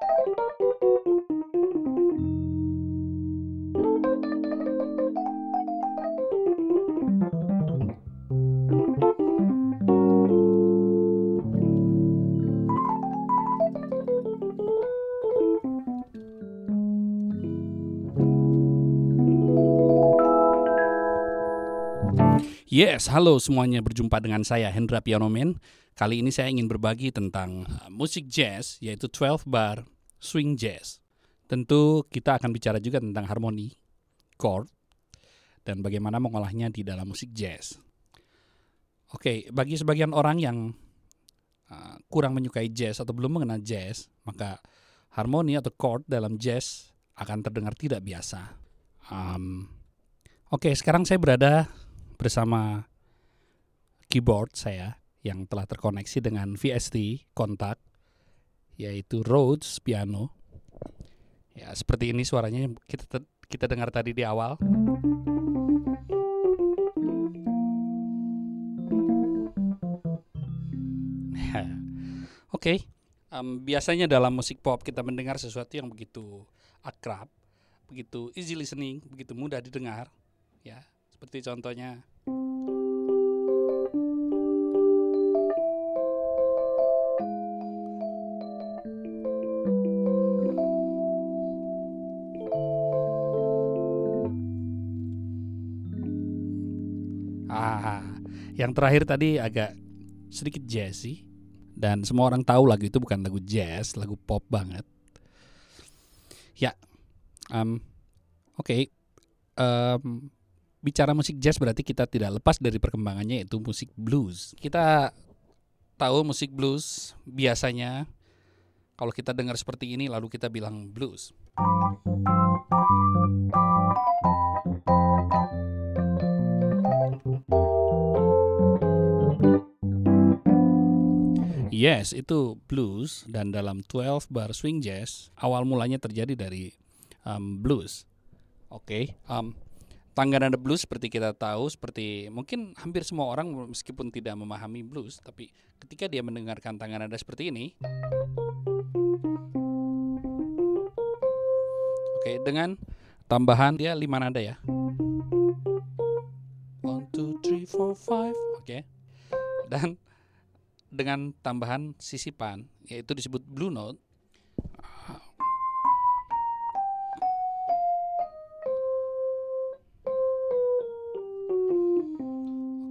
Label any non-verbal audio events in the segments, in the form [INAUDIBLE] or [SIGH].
Thank you. Yes, halo semuanya berjumpa dengan saya Hendra Pianomen. Kali ini saya ingin berbagi tentang uh, musik jazz yaitu 12 bar swing jazz. Tentu kita akan bicara juga tentang harmoni, chord, dan bagaimana mengolahnya di dalam musik jazz. Oke, bagi sebagian orang yang uh, kurang menyukai jazz atau belum mengenal jazz, maka harmoni atau chord dalam jazz akan terdengar tidak biasa. Um, Oke, sekarang saya berada bersama keyboard saya yang telah terkoneksi dengan VST kontak yaitu Rhodes piano. Ya, seperti ini suaranya kita kita dengar tadi di awal. [LAUGHS] Oke, okay. um, biasanya dalam musik pop kita mendengar sesuatu yang begitu akrab, begitu easy listening, begitu mudah didengar, ya. Seperti contohnya Ah, yang terakhir tadi agak sedikit jazzy dan semua orang tahu lagu itu bukan lagu jazz, lagu pop banget. Ya, um, oke. Okay. Um, bicara musik jazz berarti kita tidak lepas dari perkembangannya yaitu musik blues. Kita tahu musik blues biasanya kalau kita dengar seperti ini lalu kita bilang blues. Yes, itu blues dan dalam 12 bar swing jazz awal mulanya terjadi dari um, blues. Oke, okay, um, tangga nada blues seperti kita tahu seperti mungkin hampir semua orang meskipun tidak memahami blues tapi ketika dia mendengarkan tangga nada seperti ini. Oke dengan tambahan dia lima nada ya. One two three four five. Oke. Dan dengan tambahan sisipan yaitu disebut blue note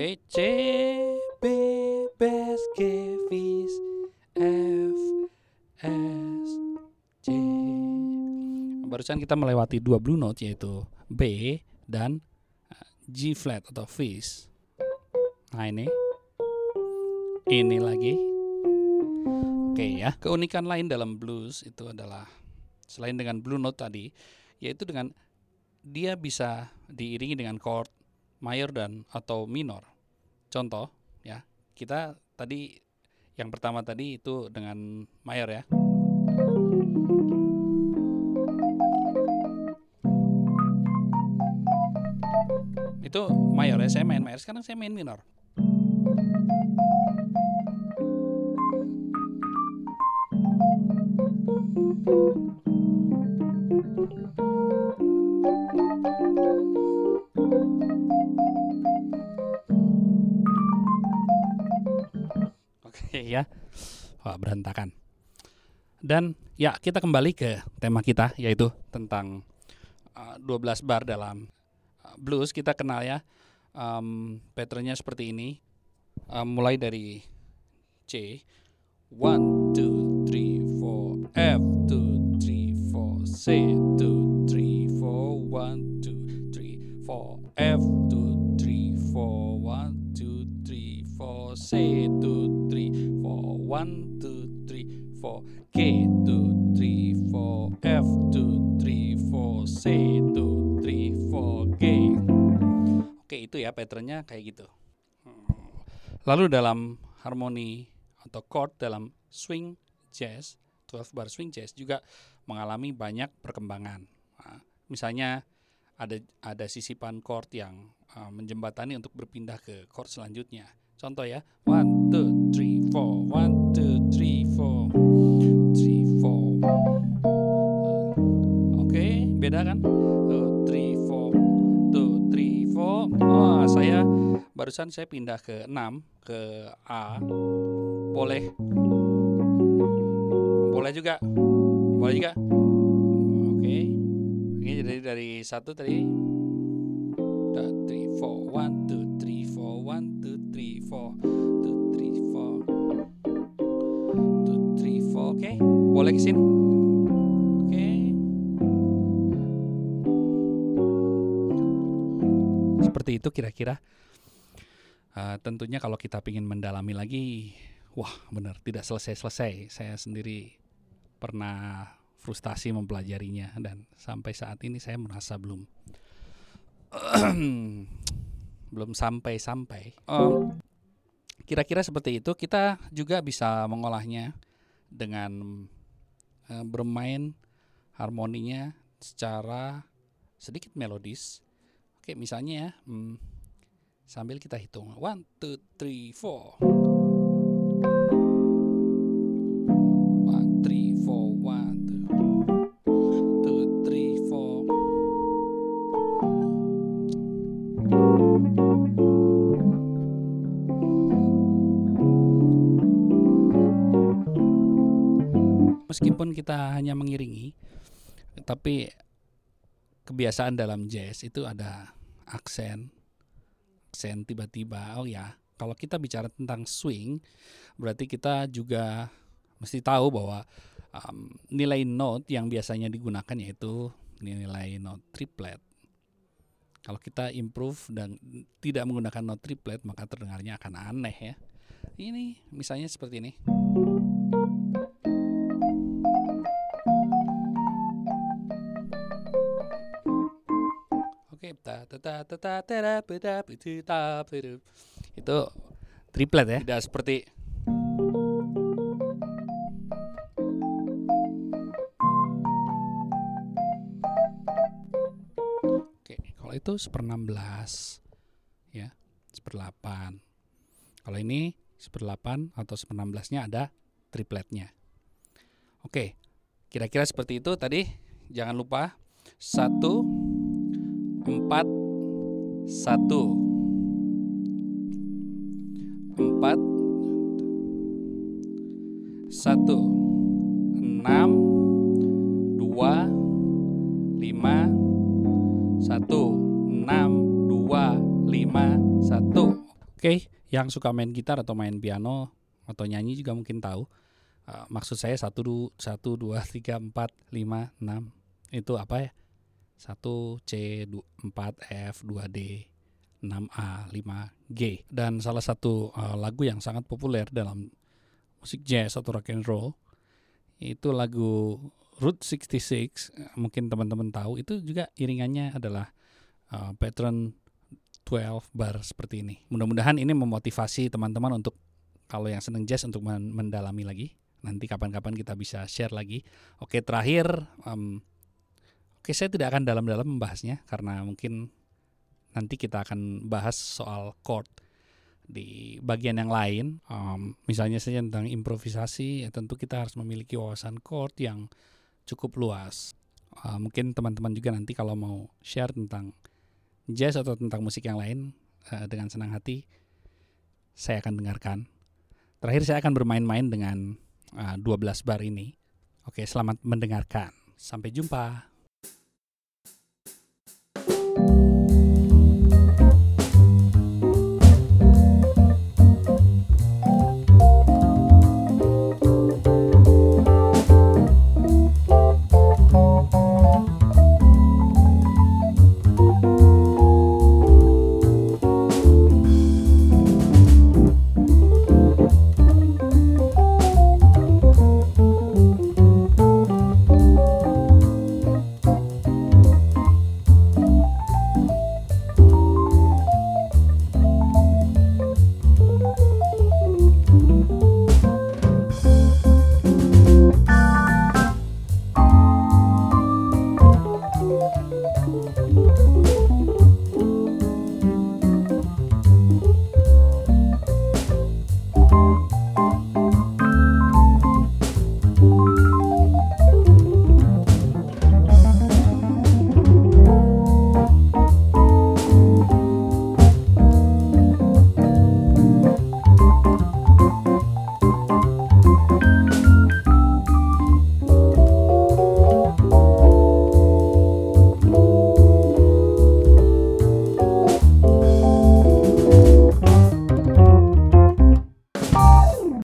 Oke, C B B S V F S J. Barusan kita melewati dua blue note yaitu B dan uh, G flat atau Fis. Nah ini, ini lagi. Oke ya, keunikan lain dalam blues itu adalah selain dengan blue note tadi, yaitu dengan dia bisa diiringi dengan chord mayor dan atau minor. Contoh ya, kita tadi yang pertama tadi itu dengan mayor ya. Itu mayor ya, saya main mayor. Sekarang saya main minor. [LAUGHS] ya. Wah, berantakan. Dan ya kita kembali ke tema kita yaitu tentang uh, 12 bar dalam uh, blues kita kenal ya um, patternnya seperti ini um, mulai dari C 1 2 3 4 F 2 3 4 C ya patternnya kayak gitu. Lalu dalam harmoni atau chord dalam swing jazz 12 bar swing jazz juga mengalami banyak perkembangan. Nah, misalnya ada ada sisipan chord yang uh, menjembatani untuk berpindah ke chord selanjutnya. Contoh ya one two three four. One two three four. Three four. Beda kan saya barusan saya pindah ke 6 ke A. Boleh. Boleh juga. Boleh juga. Oke. Ini jadi dari satu tadi. Three four. One two three four. One two three four. Two three four. Two three four. Oke. Boleh ke seperti itu kira-kira Uh, tentunya kalau kita ingin mendalami lagi, wah benar tidak selesai-selesai. Saya sendiri pernah frustasi mempelajarinya dan sampai saat ini saya merasa belum [CLEARS THROAT] belum sampai-sampai. Um, kira-kira seperti itu kita juga bisa mengolahnya dengan uh, bermain harmoninya secara sedikit melodis. Oke, misalnya ya, hmm, sambil kita hitung. One two three four. One three four one two three four. Meskipun kita hanya mengiringi tapi kebiasaan dalam jazz itu ada aksen aksen tiba-tiba. Oh ya kalau kita bicara tentang swing berarti kita juga mesti tahu bahwa um, nilai note yang biasanya digunakan yaitu nilai note triplet. Kalau kita improve dan tidak menggunakan note triplet maka terdengarnya akan aneh ya. Ini misalnya seperti ini itu triplet ya tidak seperti Oke, kalau itu seper-16 ya, seper-8. Kalau ini seper-8 atau seper-16-nya ada tripletnya. Oke, kira-kira seperti itu tadi. Jangan lupa satu empat satu. Empat. Satu. Enam. Dua. Lima. Satu. Enam. Dua. Lima. Satu. Oke yang suka main gitar atau main piano atau nyanyi juga mungkin tahu. Uh, maksud saya satu satu dua tiga empat lima enam. Itu apa ya 1 C 4 F 2 D 6 A 5 G. Dan salah satu uh, lagu yang sangat populer dalam musik jazz atau rock and roll itu lagu Route 66 mungkin teman-teman tahu itu juga iringannya adalah uh, pattern 12 bar seperti ini. Mudah-mudahan ini memotivasi teman-teman untuk kalau yang seneng jazz untuk mendalami lagi. Nanti kapan-kapan kita bisa share lagi. Oke terakhir um, Oke, saya tidak akan dalam-dalam membahasnya karena mungkin nanti kita akan bahas soal chord di bagian yang lain. Um, misalnya saja tentang improvisasi, ya tentu kita harus memiliki wawasan chord yang cukup luas. Uh, mungkin teman-teman juga nanti kalau mau share tentang jazz atau tentang musik yang lain uh, dengan senang hati, saya akan dengarkan. Terakhir saya akan bermain-main dengan uh, 12 bar ini. Oke, selamat mendengarkan. Sampai jumpa.